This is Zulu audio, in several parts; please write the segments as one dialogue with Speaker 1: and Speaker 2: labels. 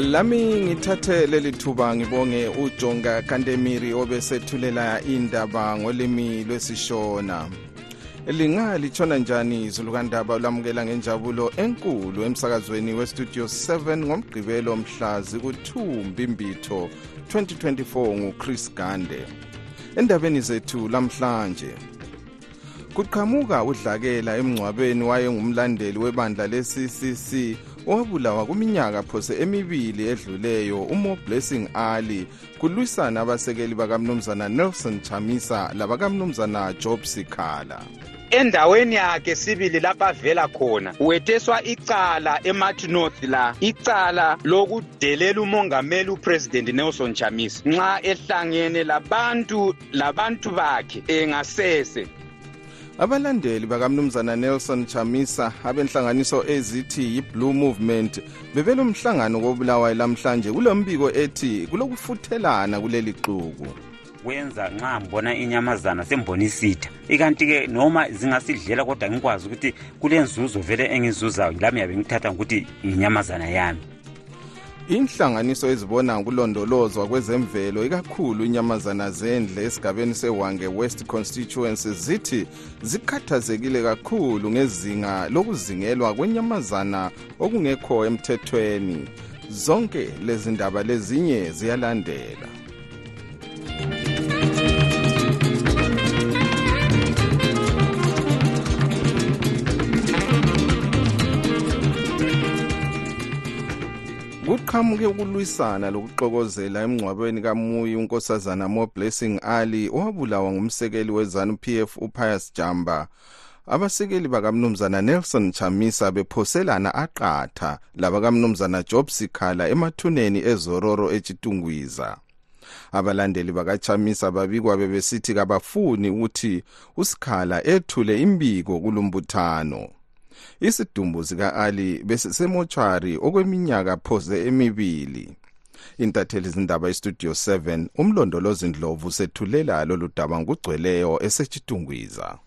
Speaker 1: lami ngithathe leli thuba ngibonge ujonga kantemiri obesethulela indaba ngolimi lwesishona. Linga litshona njani izulukandaba lamukela ngenjabulo enkulu emsakazweni westudio 7 ngomgqibelo mhla ziku-2 mbimbitho 2024 nguchris gande. Endabeni zethu lamhlanje kuqhamuka udlakela emngcwabeni wayengumlandeli webandla le-ccc owabulawa kuminyaka phose emibili edluleyo umo blessing ali kulwisana abasekeli bakamnumzana nelson chamisa labakamnumzana job sikhala.
Speaker 2: Endaweni yakhe sibili lapho avela khona wetheswa icala emathi north la icala lokudelela umongameli upresident nelson chamisa. Nxa ehlangene labantu labantu bakhe engasese
Speaker 1: abalandeli bakamnumzana nelson chamisa abenhlanganiso ezithi yi-blue movement bebelomhlangano kobulawayo lamhlanje kulombiko ethi kulokufuthelana kuleli xuku.
Speaker 3: Kwenza nxa ngibona inyamazana sembona isitha ikanti-ke noma zingasidlela kodwa ngikwazi ukuthi kulenzuzo vele engizuzayo lami yabe ngithatha ngokuthi inyamazana yami
Speaker 1: inhlanganiso ezibona ngokulondolozwa kwezemvelo ikakhulu inyamazana zendle esigabeni sewange west constituency zithi zikhathazekile kakhulu ngezinga lokuzingelwa kwenyamazana okungekho emthethweni. Zonke lezi ndaba lezinye ziyalandela. Kuqhamuke ukulwisana lokuxokozela emngcwabeni kamuyi unkosazana mo blessing ali owabulawa ngumsekeli wezanu pf upius jamba. Abasekeli bakamnumzana nelson chamisa bephoselana aqatha labakamnumzana job sikhala emathuneni ezororo echitungwiza abalandeli bakachamisa babikwa bebesithi kabafuni ukuthi usikhala ethule imbiko kulumbuthano isidumbu sika-ali besisemotshwari okweminyaka phose emibili. Intatheli zindaba istudio 7 umlondolozi ndlovu sethulela lolu daba ngugcweleyo esechitungwiza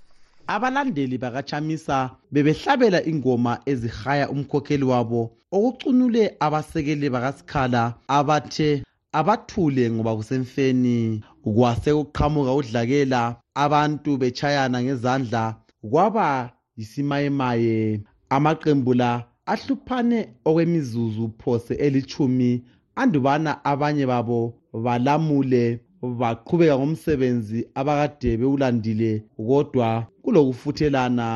Speaker 4: abalandeli bakachamisa bebehlabela ingoma ezihaya umkhokheli wabo okucunule abasekeli bakasikhala abathe abathule ngoba kusemfeni kwase kuqhamuka udlakela abantu betshayana ngezandla kwaba yisimayemaye amaqembu la ahluphane okwemizuzu phose elithumi andubana abanye babo balamule baqhubeka ngomsebenzi abakade bewulandile kodwa kulokufuthelana.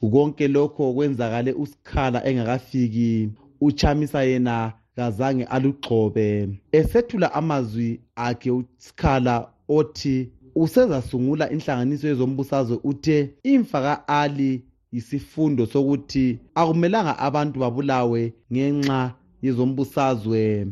Speaker 4: Konke lokho kwenzakale usikhala engakafiki uchamisa yena kazange alugxobe. Esethula amazwi akhe usikhala othi usezasungula inhlanganiso yezombusazwe uthe imfa ka-ali yisifundo sokuthi akumelanga abantu babulawe ngenxa yezombusazwe.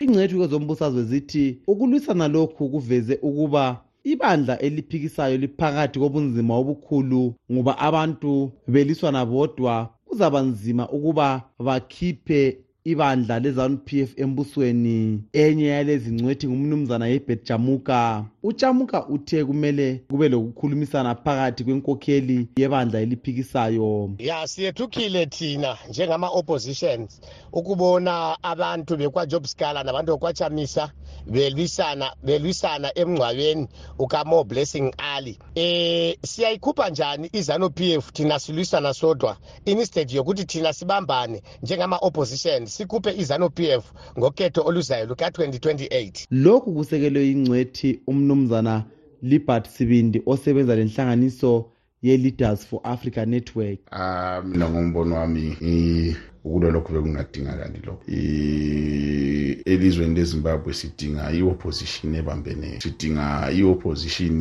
Speaker 4: Ingcethu kwezombusazwe zithi ukulwisana lokhu kuveze ukuba ibandla eliphikisayo liphakathi kobunzima obukhulu ngoba abantu beliswana bodwa kuzaba nzima ukuba bakhiphe ibandla lezanu-p f embusweni. Enye yalezi ngcwethi ngumnumzana yebet jamuka. Ujamuka uthe kumele kube lokukhulumisana phakathi kwenkokheli yebandla eliphikisayo.
Speaker 5: Ya siyethukile thina njengama-oppositions ukubona abantu bekwajob scala nabantu bekwachamisa belwisana belwisana emngcwabeni ukamo blessing ali. Eh siyayikhupha njani izanu PF thina silwisana sodwa? Instead yokuthi thina sibambane njengama opposition sikhuphe izanu PF ngokhetho oluzayo luka 2028
Speaker 4: lokhu kusekelwe ingcwethi umnumzana libert sibindi osebenza lenhlanganiso ye-leaders for africa network?
Speaker 6: Ah mina ngombono wami ukulwa lokho bekungadingakali lokho. Elizweni lezimbabwe sidinga i-opposition ebambeneyo sidinga i-opposition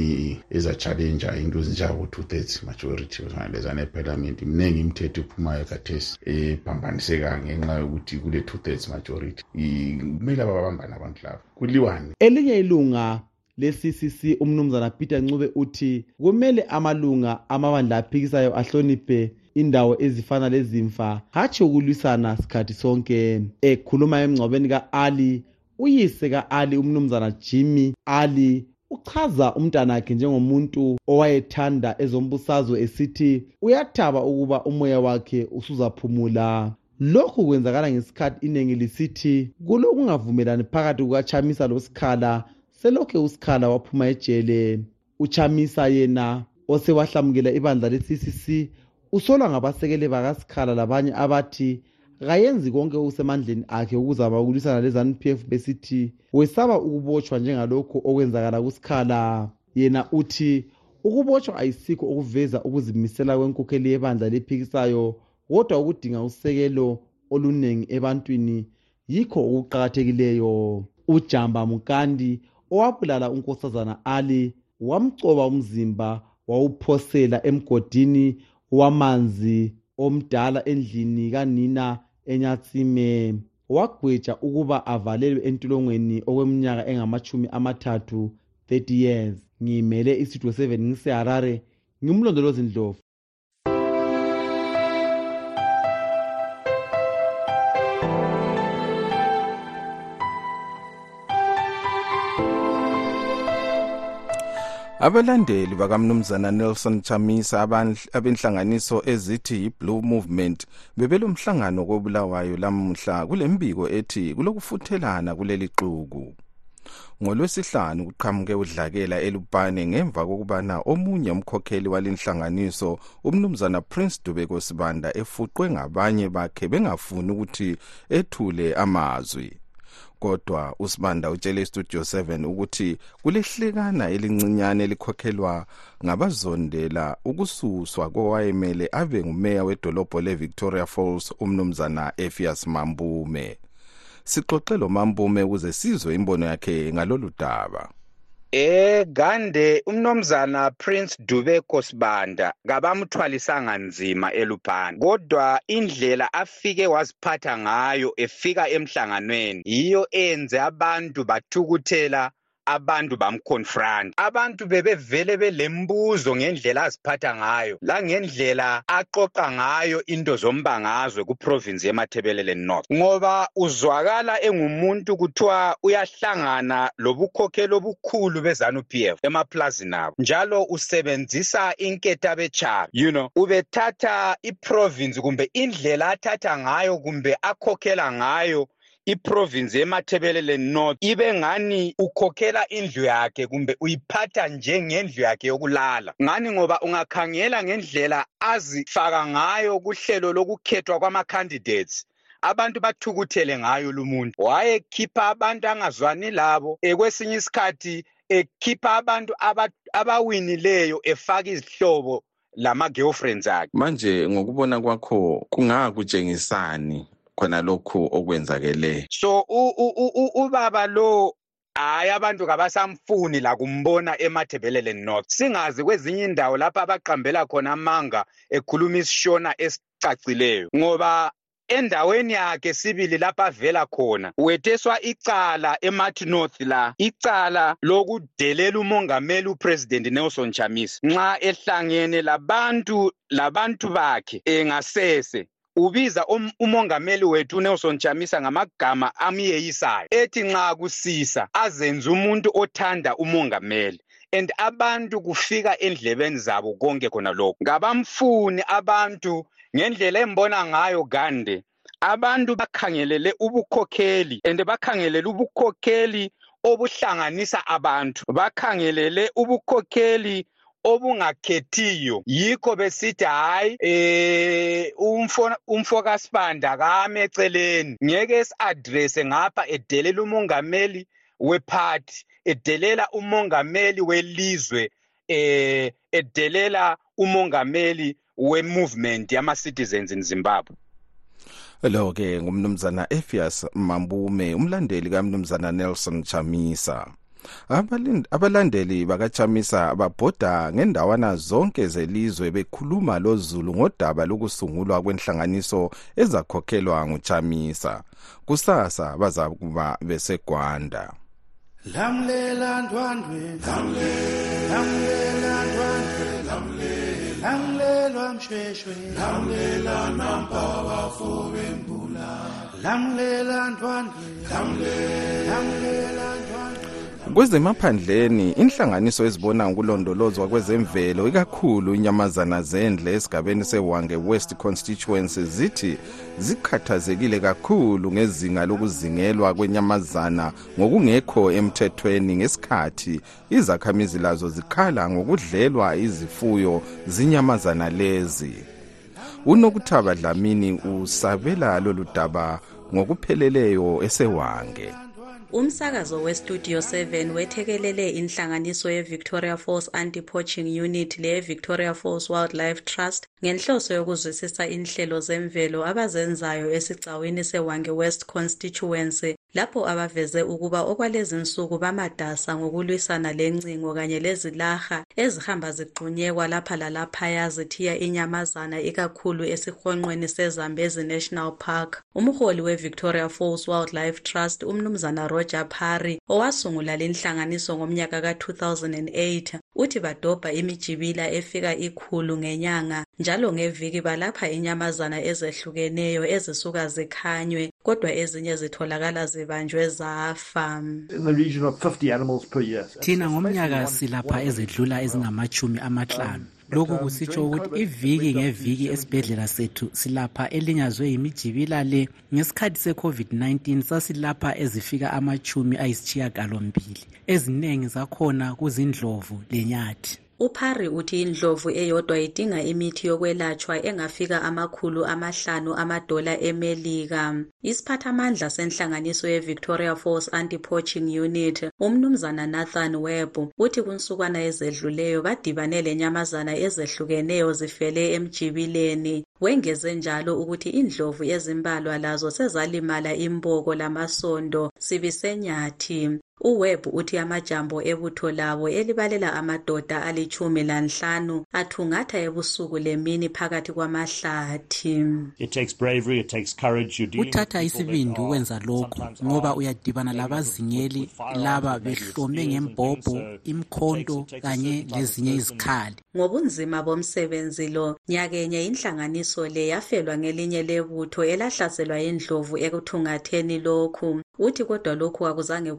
Speaker 6: eza-challenja into ezinjengabo-two thirds majority lezana ephalamenti mningi imithetho ephumayo khathesi ephambaniseka ngenxa yokuthi kule two thirds majority kumele ababambane abantu labo kuliwane.
Speaker 4: Elinye ilunga le-ccc umnumzana peter ncube uthi kumele amalunga amabandla aphikisayo ahloniphe indawo ezifana lezimfa hatshi ukulwisana sikhathi sonke. Ekhuluma emngcwabeni ka-ali uyise ka-ali umnumzana jimmy ali uchaza umntanakhe njengomuntu owayethanda ezombusazwe esithi uyathaba ukuba umoya wakhe usuzaphumula. Lokhu kwenzakala ngesikhathi iningi lisithi kulokungavumelani phakathi kukachamisa losikhala selokhe usikhala waphuma ejele uchamisa yena osewahlamukela ibandla le-ccc usolwa ngabasekeli bakasikhala labanye abathi kayenzi konke okusemandleni akhe ukuzama ukulwisana le-zanup f besithi wesaba ukubotshwa njengalokhu okwenzakala kusikhala. Yena uthi ukubotshwa ayisikho okuveza ukuzimisela kwenkokheli yebandla lephikisayo kodwa ukudinga usekelo oluningi ebantwini yikho okuqakathekileyo. Ujamba mukandi owabulala unkosazana ali wamcoba umzimba wawuphosela emgodini wamanzi omdala endlini kanina enyatsime wagweja ukuba avalelwe entolongweni okweminyaka engamachumi amathathu 30 years. Ngiyimele isitudio 7 ngiseharare ngimlondolozi
Speaker 1: abalandeli bakamnumzana nelson chamisa abenhlanganiso ezithi yi-blue movement bebelomhlangano kobulawayo lamuhla kulembiko ethi kulokufuthelana kuleli xuku. Ngolwesihlanu kuqhamuke udlakela elupane ngemva kokubana omunye umkhokheli walenhlanganiso umnumzana prince dubeko sibanda efuqwe ngabanye bakhe bengafuni ukuthi ethule amazwi. Kodwa usibanda utshele istudio 7 ukuthi kulehlekana elincinyane elikhokhelwa ngabazondela ukususwa kowayemele abe ngumeya wedolobho le-victoria falls umnumzana efias mambume. Sixoxe lo mambume ukuze sizwe imbono yakhe ngalolu daba.
Speaker 2: Egande umnomzana prince dubeko sibanda kabamthwalisanga nzima eluphani kodwa indlela afike waziphatha ngayo efika emhlanganweni yiyo enze abantu bathukuthela abantu bamconfront. Abantu bebevele belembuzo ngendlela aziphatha ngayo langendlela aqoqa ngayo into zombangazwe kuprovince yemathebelele north ngoba uzwakala engumuntu kuthiwa uyahlangana lobukhokheli obukhulu bezanup f emaplazini abo njalo usebenzisa inketa bechabi you know ubethatha iprovince kumbe indlela athatha ngayo kumbe akhokhela ngayo iprovince yemathebelele north ibe ngani ukhokhela indlu yakhe kumbe uyiphatha njengendlu yakhe yokulala? Ngani ngoba ungakhangela ngendlela azifaka ngayo kuhlelo lokukhethwa kwama-candidates? Abantu bathukuthele ngayo lumuntu wayekhipha abantu angazwani labo ekwesinye isikhathi ekhipha abantu abawinileyo efaka izihlobo lama-girlfriends akhe.
Speaker 1: Manje ngokubona kwakho kungakutshengisani khona lokhu okwenzakeleyo
Speaker 2: so ubaba lo hayi abantu kabasamfuni la kumbona emathebelele north. Singazi kwezinye indawo lapho abaqambela khona amanga ekhuluma isishona esicacileyo ngoba endaweni yakhe sibili lapho avela khona wetheswa icala emathi north la icala lokudelela umongameli upresident nelson chamisa. Nxa ehlangene labantu labantu bakhe engasese ubiza um, umongameli wethu Nelson Chamisa ngamagama amyeyisayo ethi nxa kusisa azenze umuntu othanda umongameli and abantu kufika endlebeni zabo konke khona lokho ngabamfuni abantu ngendlela embona ngayo gande abantu bakhangelele ubukhokheli and bakhangelele ubukhokheli obuhlanganisa abantu. Bakhangelele ubukhokheli obungakhethiyo. Yikho besithi hayi eh umfo umfo kaSibanda kame eceleni. Ngeke si-address ngapha edelela umongameli wephathi edelela umongameli welizwe eh edelela umongameli we-movement yama-citizens in zimbabwe.
Speaker 1: Lo ke ngumnumzana Efias Mambume umlandeli kaMnumzana Nelson Chamisa. Abalandeli bakaChamisa babhoda ngendawana zonke zelizwe bekhuluma lozulu ngodaba lokusungulwa kwenhlanganiso ezakhokhelwa nguChamisa. Kusasa bazakuba besegwanda.
Speaker 7: Lamlela ndwandwe lamlela ndwandwe lamlelwa mshweshwe lamlela nampa bafobembula lamlela ndwandwe lamlela
Speaker 1: kwezemaphandleni inhlanganiso ezibona ukulondolozwa kwezemvelo ikakhulu inyamazana zendle esigabeni sewange west constituency zithi zikhathazekile kakhulu ngezinga lokuzingelwa kwenyamazana ngokungekho emthethweni ngesikhathi. Izakhamizi lazo zikhala ngokudlelwa izifuyo zinyamazana lezi. Unokuthaba dlamini usabela lolu daba ngokupheleleyo esewange
Speaker 8: umsakazo westudio 7 wethekelele inhlanganiso ye-victoria falls anti-poaching unit leye-victoria falls wildlife trust ngenhloso yokuzwisisa inhlelo zemvelo abazenzayo esigcawini sewange west constituency lapho abaveze ukuba okwalezinsuku bamadasa ngokulwisana lencingo kanye lezilaha ezihamba zigxunyekwa lapha lalaphaya zithiya inyamazana ikakhulu esihonqweni sezambezi national park. Umholi we-victoria falls wildlife trust umnumzana roger parry owasungula linhlanganiso ngomnyaka ka-2008 uthi badobha imijibila efika ikhulu ngenyanga njalo ngeviki balapha inyamazana ezehlukeneyo ezisuka zikhanywe kodwa ezinye zitholakala zibanjwe zafa.
Speaker 9: Thina ngomnyaka silapha ezedlula ezingamachumi amahlanu lokhu kusitsho ukuthi iviki ngeviki esibhedlela sethu silapha elinyazwe yimijibila le. Ngesikhathi se-covid-19 sasilapha ezifika amachumi ayisishiyagalombili eziningi zakhona kuzindlovu lenyathi
Speaker 8: uphari uthi indlovu eyodwa idinga imithi yokwelatshwa engafika amakhulu amahlanu amadola emelika. Isiphathamandla senhlanganiso ye-victoria falls anti-poaching unit umnumzana nathan webb uthi kunsukwana ezedluleyo badibane lenyamazana ezehlukeneyo zifele emjibileni. Wengeze njalo ukuthi indlovu ezimbalwa lazo sezalimala imboko lamasondo sibisenyathi uwebb uthi amajambo ebutho labo elibalela amadoda alitshumi lanhlanu athungatha ebusuku lemini phakathi kwamahlathi.
Speaker 9: Kuthatha isibindi ukwenza lokhu ngoba uyadibana labazingeli laba behlome ngembhobho imkhonto kanye lezinye izikhali.
Speaker 8: Ngobunzima bomsebenzi lo nyakenye inhlanganiso le yafelwa ngelinye lebutho elahlaselwa yindlovu ekuthungatheni lokhu. Uthi kodwa lokhu akuzange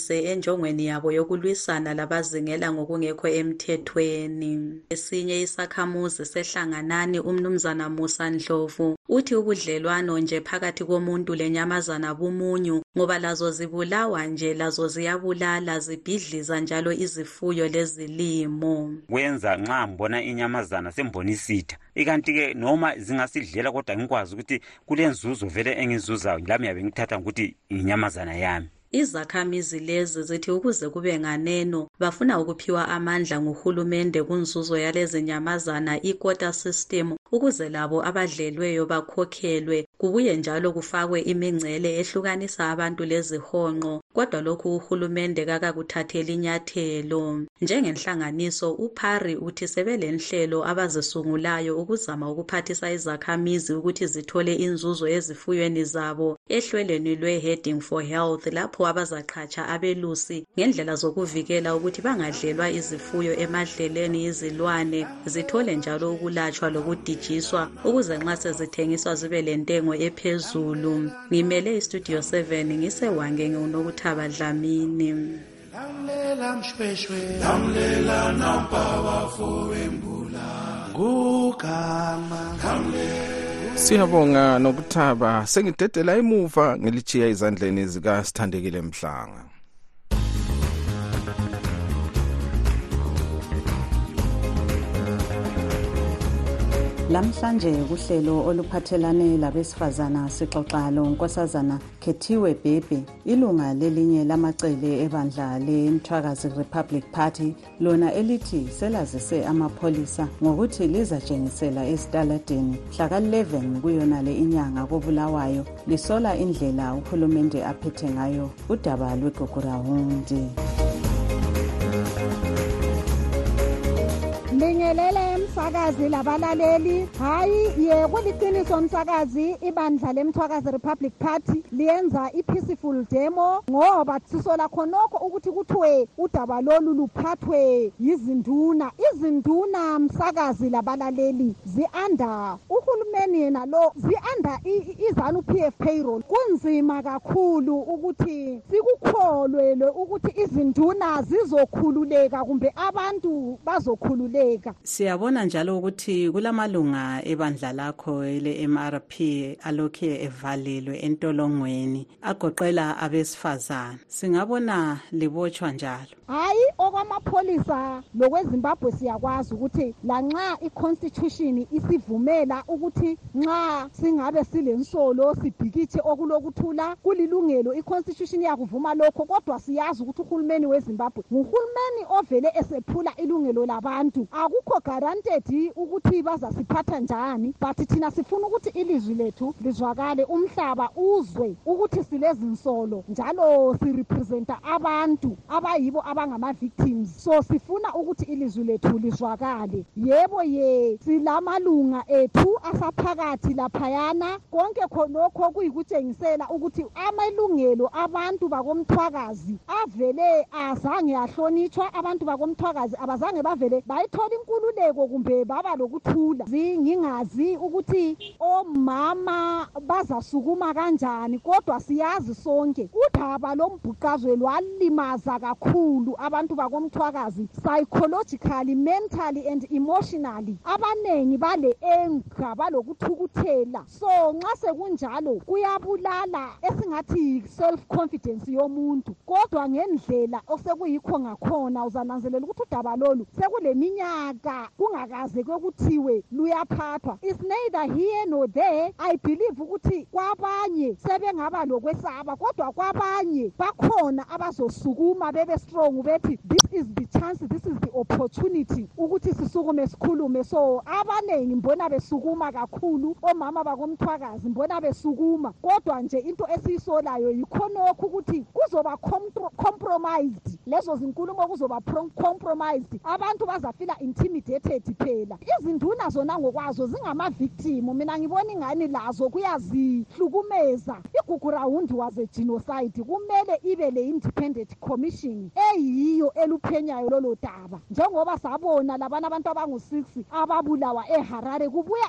Speaker 8: kubamise enjongweni yabo yokulwisana labazingela ngokungekho emthethweni. Esinye isakhamuzi sehlanganani umnumzana musa ndlovu uthi ubudlelwano nje phakathi komuntu lenyamazana bumunyu ngoba lazo zibulawa nje lazo ziyabulala zibhidliza njalo izifuyo lezilimo.
Speaker 3: Kwenza nxa ngibona inyamazana sembona isitha ikanti-ke noma zingasidlela kodwa ngikwazi ukuthi kulenzuzo vele engizuzayo lami yabe ngithatha ngokuthi inyamazana yami
Speaker 8: izakhamizi lezi zithi ukuze kube nganeno bafuna ukuphiwa amandla nguhulumende kunzuzo yalezinyamazana i-quota system ukuze labo abadlelweyo bakhokhelwe. Kubuye njalo kufakwe imingcele ehlukanisa abantu lezihonqo kodwa lokhu uhulumende kakakuthatheli inyathelo njengenhlanganiso uphari uthi sebelenhlelo abazisungulayo ukuzama ukuphathisa izakhamizi ukuthi zithole inzuzo ezifuyweni zabo ehlelweni lwe-heading for health lapho abazaqhatsha abelusi ngendlela zokuvikela ukuthi bangadlelwa izifuyo emadleleni izilwane zithole njalo ukulatshwa lokudijiswa ukuze nxa sezithengiswa zibe lentengo ephezulu. Ngimele istudio 7 ngisewange ngiwunokuthaba dlamini.
Speaker 7: Lamlela mshweshwe. Lamlela nampa bafowembula ngugama
Speaker 1: siyabonga nokuthaba sengidedela emuva ngilichiya ezandleni zikasithandekile mhlanga.
Speaker 10: Lamhlanje kuhlelo oluphathelane labesifazana sixoxa lo nkosazana khethiwe bhebhe ilunga lelinye lamacele ebandla lemthwakazi republic party lona elithi selazise amapholisa ngokuthi lizatshengisela ezitaladeni hlaka-11 kuyonale inyanga kobulawayo lisola indlela uhulumende aphethe ngayo udaba lwegugurawundi
Speaker 11: Ngibingelele umsakazi labalaleli hayi ye kuliqiniso umsakazi ibandla lemthwakazi Republic Party liyenza i-peaceful demo ngoba sisola khonokho ukuthi kuthiwe udaba lolu luphathwe yizinduna. Izinduna msakazi labalaleli zi-under. Uhulumeni yena lo zi-under izanu p f payroll kunzima kakhulu ukuthi sikukholwe ukuthi izinduna zizokhululeka kumbe abantu bazokhululeka
Speaker 10: Afrika. Siyabona njalo ukuthi kulamalunga ebandla lakho ele-MRP alokhe evalelwe entolongweni agoqela abesifazana. Singabona libotshwa njalo.
Speaker 11: Hayi okwamapholisa lokweZimbabwe siyakwazi ukuthi lanxa iconstitution isivumela ukuthi nxa singabe silensolo sibhikitshe okulokuthula kulilungelo iconstitution yakuvuma lokho kodwa siyazi ukuthi uhulumeni weZimbabwe nguhulumeni ovele esephula ilungelo labantu. Akukho guaranteed ukuthi bazasiphatha njani but thina sifuna ukuthi ilizwi lethu lizwakale umhlaba uzwe ukuthi silezinsolo njalo sirepresenta abantu abayibo abangama-victims. So sifuna ukuthi ilizwi lethu lizwakale. Yebo ye silamalunga ethu asaphakathi laphayana konke khonokho kuyikutshengisela ukuthi amalungelo abantu bakomthwakazi avele azange ahlonitshwa. Abantu bakomthwakazi abazange bavele bayithola inkululeko kumbe baba lokuthula. Ngingazi ukuthi omama bazasukuma kanjani kodwa siyazi sonke udaba lombhuqazwe lwalimaza kakhulu abantu bakomthwakazi psychologically mentally and emotionally. Abaningi bale anger balokuthukuthela so nxa sekunjalo kuyabulala esingathi self confidence yomuntu. Kodwa ngendlela osekuyikho ngakhona uzananzelela ukuthi udaba lolu sekuleminyaka kungakaze kwekuthiwe luyaphathwa. Is neither here nor there. I believe ukuthi kwabanye sebengaba lokwesaba kodwa kwabanye bakhona abazosukuma bebe strong bethi this is the chance this is the opportunity ukuthi sisukume sikhulume. So abaningi mbona besukuma kakhulu omama bakomthwakazi mbona besukuma. Kodwa nje into esiyisolayo yikhonokho ukuthi kuzoba compromised. Lezo zinkulumo kuzoba compromised. Abantu bazafila intimidated phela. Izinduna zona ngokwazo zingama-victim. Mina ngibona ingani lazo kuyazihlukumeza igugurawundi was a genocide. Kumele ibe le-independent commission eyiyo eluphenyayo lolo daba. Njengoba sabona labana abantu abangu-six ababulawa eharare kubuya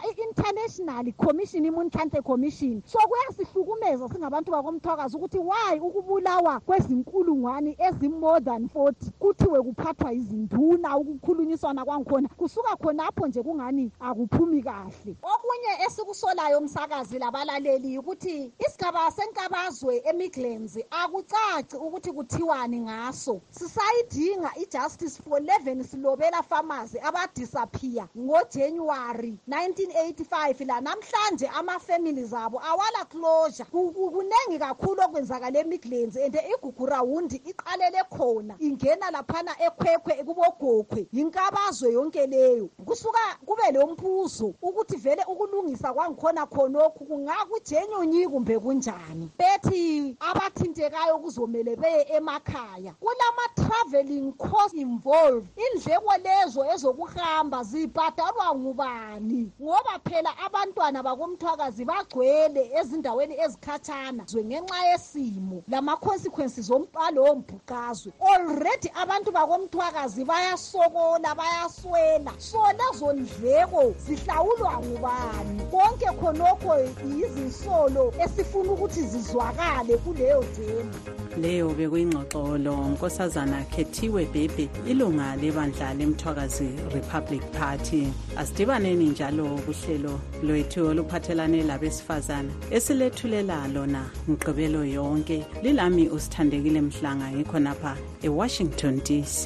Speaker 11: i-international commission imuntlante commission. So kuyasihlukumeza singabantu bakomthwakazi ukuthi why ukubulawa kwezinkulungwane ezi-more than forty kuthiwe kuphathwa izinduna ukukhulunyiswana kwangikhona kusuka khonapho nje kungani? Akuphumi kahle. Okunye esikusolayo umsakazi labalaleli ukuthi isigaba senkabazwe emidlands akucaci ukuthi kuthiwani ngaso. Sisayidinga i-justice for 11 silobela pharmacy abadisappear ngojanuwari 1985 la namhlanje ama-families abo awala closure. Kuningi kakhulu okwenzakala emidlands and igugurawundi iqalele khona ingena laphana ekhwekhwe kubogokhwe. Yinkabazwe yonke leyo. Kusuka kube lo mbuzo ukuthi vele ukulungisa kwangikhona khonokhu kungakujenyonyi kumbe kunjani. Bethi abathintekayo kuzomele beye emakhaya. Kulama-traveling cost involved. Indleko lezo ezokuhamba zibhadalwa ngubani? Ngoba phela abantwana bakomthwakazi bagcwele ezindaweni ezikhatshana zwe ngenxa yesimo lama-consequences ompalo wombhuqazwe. Already abantu bakomthwakazi bayasokola bayaswela. So lezo ndleko zihlawulwa ngubani? Konke khonokho yizinsolo esifuna ukuthi zizwakale kuleyo demo
Speaker 10: leyo bekuyingxoxo lo nkosazana khethiwe bhebhe ilunga lebandla lemthwakazi republic party. Asidibaneni njalo kuhlelo lwethu oluphathelane labesifazana esilethulela lona mgqibelo yonke. Lilami usithandekile mhlanga ngikhonapha ewashington dc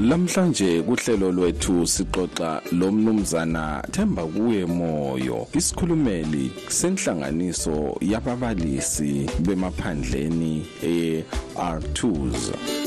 Speaker 1: lamhlanje kuhlelo lwethu sixoxa lomnumzana Themba kuye moyo isikhulumeli senhlanganiso yababalisi bemaphandleni e-R2s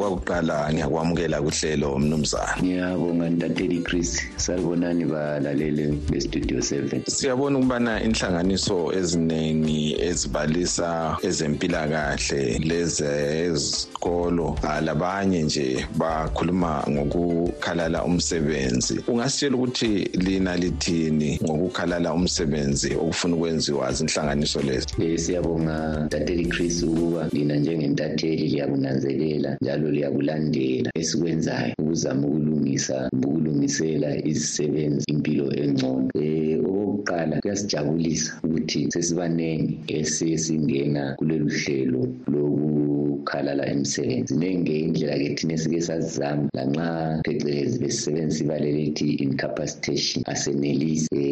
Speaker 12: okwakuqala ngiyakwamukela kuhlelo mnumzana
Speaker 13: ngiyabonga ntateli chris. Salibonani balalele bestudio 7
Speaker 12: siyabona ukubana inhlanganiso eziningi ezibalisa ezempilakahle lezezikolo labanye nje bakhuluma ngokukhalala umsebenzi. Ungasitshela ukuthi lina lithini ngokukhalala umsebenzi okufuna ukwenziwa zinhlanganiso lezi?
Speaker 13: Um siyabonga ntateli chris ukuba lina njengentatheli liyakunanzelela njalo liyakulandela esikwenzayo ukuzama ukulungisa ukulungisela izisebenzi impilo engcono. Um okokuqala kuyasijabulisa ukuthi sesibaningi esesingena kulolu hlelo lokukhalala emsebenzi ziningi indlela-ke thina esike sazizama lanxa phecelezi besisebenzisa ibalelethi incapacitation asenelisi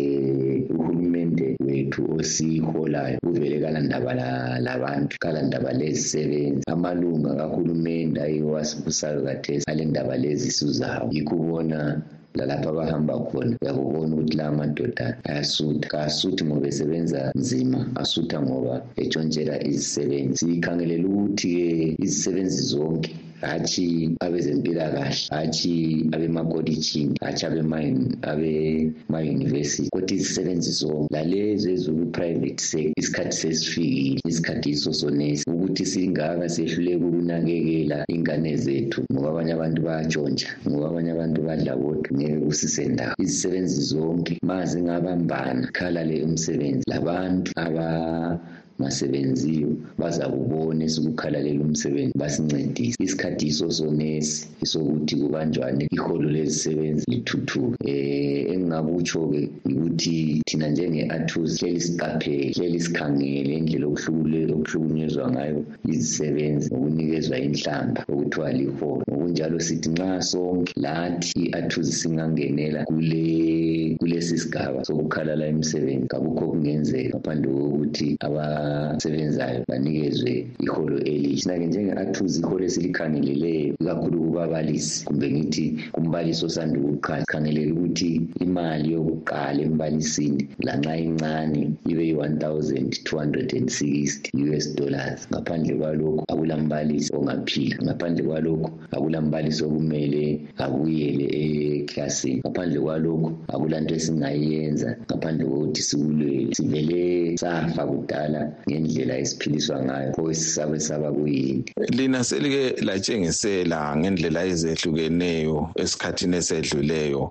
Speaker 13: um uhulumende wethu osiholayo uvele kalandaba labantu kalandaba lezisebenzi amalunga kahulumende ayiwo asibusayo kathesi ale ndaba lezi suzawo yikho ubona lalapho abahamba khona uyakubona ukuthi la madoda ayasutha. Kasuthi ngoba esebenza nzima asutha ngoba etshontshela izisebenzi. Sikhangelela ukuthi-ke izisebenzi zonke hatshi abezempilakahle hatshi abemakolitshini hatshi abema-university kodwa izisebenzi zonke lalezo ezoku-private sector isikhathi sesifikile isikhathi iso sonesi ukuthi singaka sehluleka ukunakekela ingane zethu. Ngoba abanye abantu bayatshontsha ngoba abanye abantu badla kodwa ngeke kusisendawo. Izisebenzi zonke ma zingabambana khalale umsebenzi. Labantu aba masebenziyo baza kubona esikukhalalela umsebenzi basincedise. Isikhathi yiso sonesi esokuthi kubanjwane iholo lezisebenzi lithuthuke. Um engingakutsho-ke ukuthi thina njenge-atus hleli siqaphele hleli sikhangele indlela okuhlukunyezwa ngayo izisebenzi ngokunikezwa inhlamba okuthiwa liholo. Ngokunjalo sithi nxa sonke lathi i-atus singangenela kule kulesi sigaba sokukhalala imisebenzi kakukho okungenzeka ngaphandle kokuthi abasebenzayo banikezwe iholo elihle sina-ke njenge-athuzi iholo esilikhangeleleyo ikakhulu kubabalisi kumbe ngithi kumbalisi osanda ukuqala sikhangelela ukuthi imali yokuqala embalisini lanxa incane ibe yi-one thousand two hundred and sixty us dollars. Ngaphandle kwalokho akulambalisi ongaphila ngaphandle kwalokho akulambalisi okumele abuyele eklasini ngaphandle kwalokho akulanto esingayenza ngaphandle kokuthi sikulwele. Sivele safa kudala ngendlela esiphiliswa ngayo pho sisabe saba kuyini.
Speaker 12: Lina selike latshengisela ngendlela ezehlukeneyo esikhathini esedluleyo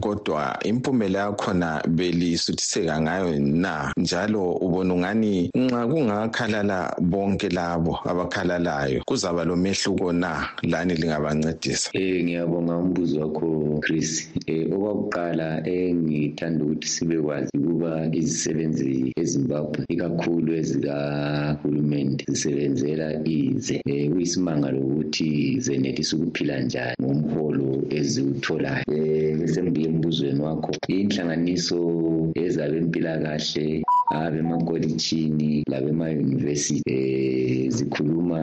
Speaker 12: kodwa impumela yakhona belisuthiseka ngayo na? Njalo ubona ungani nxa kungakhalala bonke labo abakhalalayo kuzaba lomehluko na? Lani lingabancedisa.
Speaker 13: Um ngiyabonga umbuzo wakho chris. Um okwakuqala engithanda ukuthi sibekwazi ukuba izisebenzi ezimbabwe ikakhulu ezikahulumende zisebenzela ize. Um kuyisimangalo ukuthi zenelisa ukuphila njani ngomholo eziwutholayo. Um bese ngibuye embuzweni wakho. Inhlanganiso ezabempilakahle abemakolitshini labemayunivesithi um zikhuluma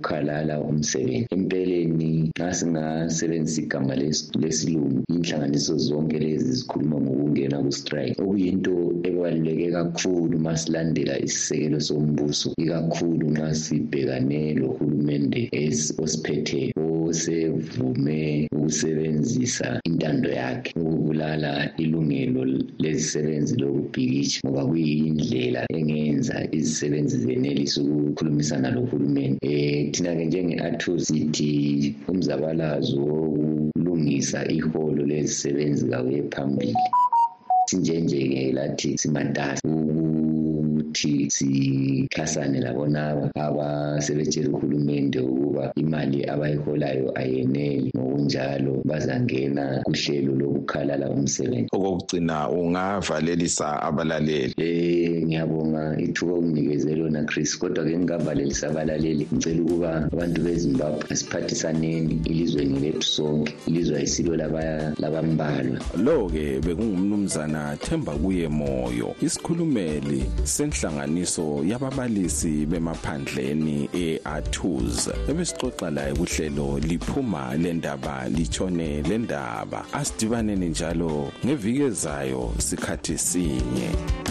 Speaker 13: ngokukhalala umsebenzi. Empeleni nxa singasebenzisa igama lesilungu inhlanganiso zonke lezi zikhuluma ngokungena ku-strike. Okuyinto ebaluleke kakhulu ma silandela isisekelo sombuso ikakhulu nxa sibhekane lohulumende osiphetheyo osevume ukusebenzisa intando yakhe ukubulala ilungelo lezisebenzi lokubhikitsha ngoba kuyindlela engenza izisebenzi zenelisa ukukhulumisana lohulumende um thina-ke njenge-athos sithi umzabalazo wokulungisa iholo lezisebenzi kawuye phambili. Sinjenje-ke lathi simatasa ukuthi sixhasane labonaba abasebetshela uhulumende ukuba imali abayiholayo ayeneli. Ngokunjalo bazangena kuhlelo lokukhalala umsebenzi.
Speaker 12: Okokugcina ungavalelisa abalaleli?
Speaker 13: Eh ngiyabonga. Ithuba unginikeze lona chris kodwa-ke ngingavalelisa abalaleli. Ngicela ukuba abantu bezimbabwe asiphathisaneni ilizweni lethu sonke ilizwe ayisilo labambalwa.
Speaker 1: Lo-ke bekungumnumzana themba kuye moyo isikhulumeli senhlanganiso yababalisi bemaphandleni e-atus ebesixoxa laye kuhlelo liphuma le ndaba litshone le ndaba asidibaneni njalo ngeviki ezayo sikhathi sinye.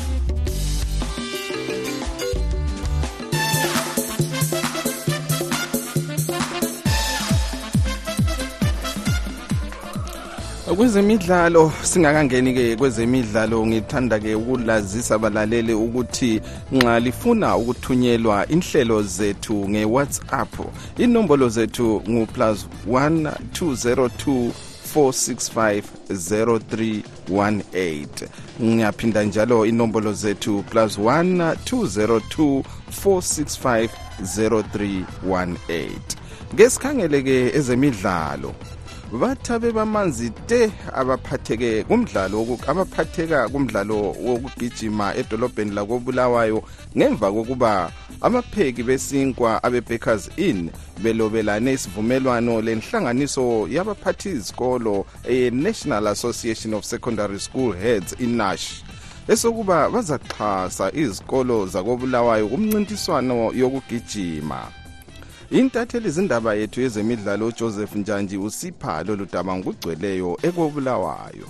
Speaker 1: Kwezemidlalo singakangeni ke kwezemidlalo ngithanda ke ukulazisa abalaleli ukuthi nxa lifuna ukuthunyelwa inhlelo zethu nge-whatsapp inombolo zethu ngu plus 1 202 465 0318 ngiyaphinda njalo inombolo zethu plus 1 202 465 0318 ngesikhangele ke ezemidlalo bathabe bamanzi te abaphatheke kumdlalo abaphatheka kumdlalo wokugijima edolobheni lakobulawayo. Ngemva kokuba abapheki besinkwa abe-bakers inn belobelane isivumelwano lenhlanganiso yabaphathi izikolo e-national association of secondary school heads inash esokuba bazaxhasa izikolo zakobulawayo kumncintiswano yokugijima intatheli zindaba yethu yezemidlalo ujoseph njanji usipha lolu daba ngokugcweleyo ekobulawayo.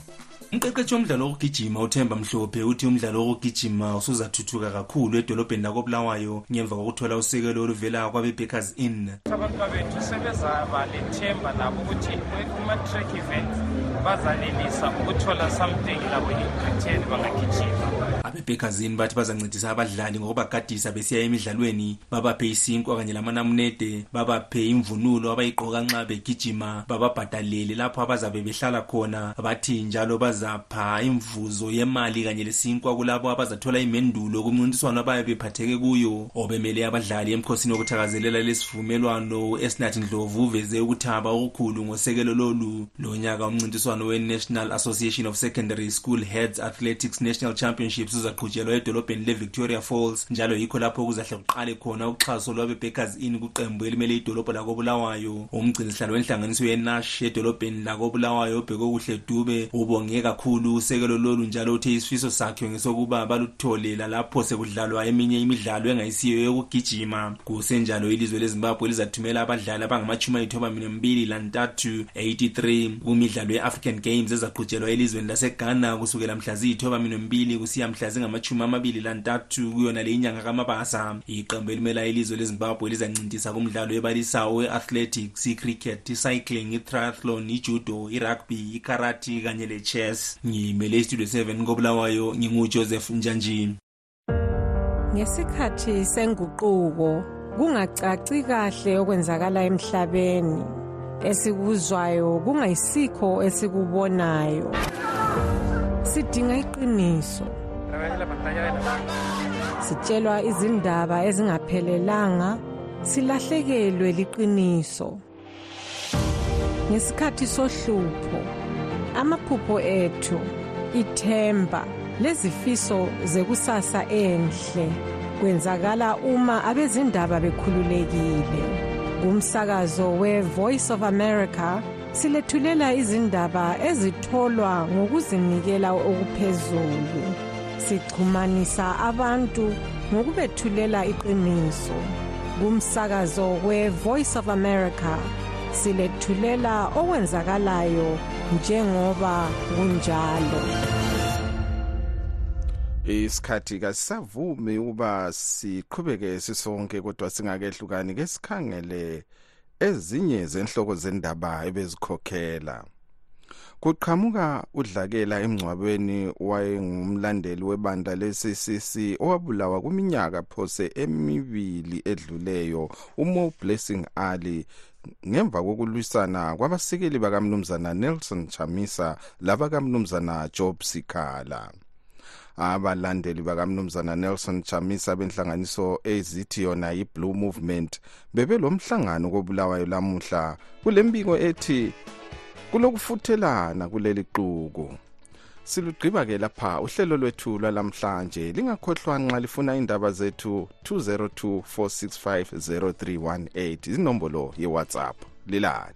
Speaker 14: Umqeqeshi womdlalo wokugijima uthemba mhlophe uthi umdlalo wokugijima usuzathuthuka kakhulu edolobheni lakobulawayo ngemva kokuthola usekelo oluvela kwabe-bakers inn.
Speaker 15: Abantwabethu sebezaba lethemba labo ukuthi kuma-track events bazanelisa ukuthola something labo in-britain bangagijima
Speaker 14: abebhekazini bathi bazancedisa abadlali ngokubagadisa besiya emidlalweni babaphe isinkwa kanye lamanamunede babaphe imvunulo abayigqoka nxa begijima bababhadalele lapho abazabe behlala khona. Bathi njalo bazapha imvuzo yemali kanye lesinkwa kulabo abazathola imendulo kumncintiswano abayabe bephatheke kuyo. Obemele abadlali emkhosini wokuthakazelela lesivumelwano esinathi ndlovu uveze ukuthaba okukhulu ngosekelo lolu. Lonyaka umncintiswano we-national association of secondary school heads athletics national championships uzaqhutshelwa edolobheni le-victoria falls njalo yikho lapho kuzahle kuqale khona uxhaso lwabe-bakers in kuqembu elimele idolobho lakobulawayo. Umgcinisihlalo wenhlanganiso yenash edolobheni lakobulawayo obheke kuhle dube ubonge kakhulu usekelo lolu njalo uthe isifiso sakhe ngesokuba baluthole lalapho sekudlalwa eminye imidlalo engayisiyo yokugijima. Kusenjalo ilizwe lezimbabwe lizathumela abadlali abangamachumi ayithoba minembili lantathu 83 kumidlalo ye-african games ezaqhutshelwa elizweni laseghana kusukela mhla ziyithoba minembili kusiya mhla zingamachumi amabili lantathu kuyona le inyanga kamabasa iqembu elimela ilizwe lezimbabwe lizancintisa kumdlalo ebalisayo we-athletics icricket icycling itriathlon ijudo irugby ikarati kanye le-chess ngimele istudio 7 kobulawayo ngingujoseph njanjini.
Speaker 16: Ngesikhathi senguquko kungacaci kahle okwenzakala emhlabeni. Esikuzwayo kungayisikho esikubonayo. Sidinga iqiniso. Sitshelwa izindaba ezingaphelelanga silahlekelwe liqiniso. Ngesikhathi sohlupho amaphupho ethu ithemba lezifiso zekusasa enhle kwenzakala uma abezindaba bekhululekile. Kumsakazo we-voice of america silethulela izindaba ezitholwa ngokuzinikela okuphezulu. Sixhumanisa abantu ngokubethulela iqiniso. Kumsakazo we-voice of america silethulela okwenzakalayo njengoba kunjalo.
Speaker 1: Isikhathi kasisavumi ukuba siqhubeke sisonke kodwa singakehlukani ke sikhangele ezinye zenhloko zendaba ebezikhokhela. Kuqhamuka udlakela emngcwabeni wayengumlandeli webandla le-ccc owabulawa kwiminyaka phose emibili edluleyo umo blessing ali. Ngemva kokulwisana kwabasekeli bakamnumzana nelson chamisa labakamnumzana job sikhala. Abalandeli bakamnumzana nelson chamisa benhlanganiso ezithi yona yi-blue movement bebelomhlangano kobulawayo lamuhla kule mbiko ethi kulokufuthelana kuleli xuku silugqiba ke lapha uhlelo lwethu lwalamhlanje lingakhohlwa nxa lifuna indaba zethu 202 465 0318 izinombolo yewhatsapp. Lilale.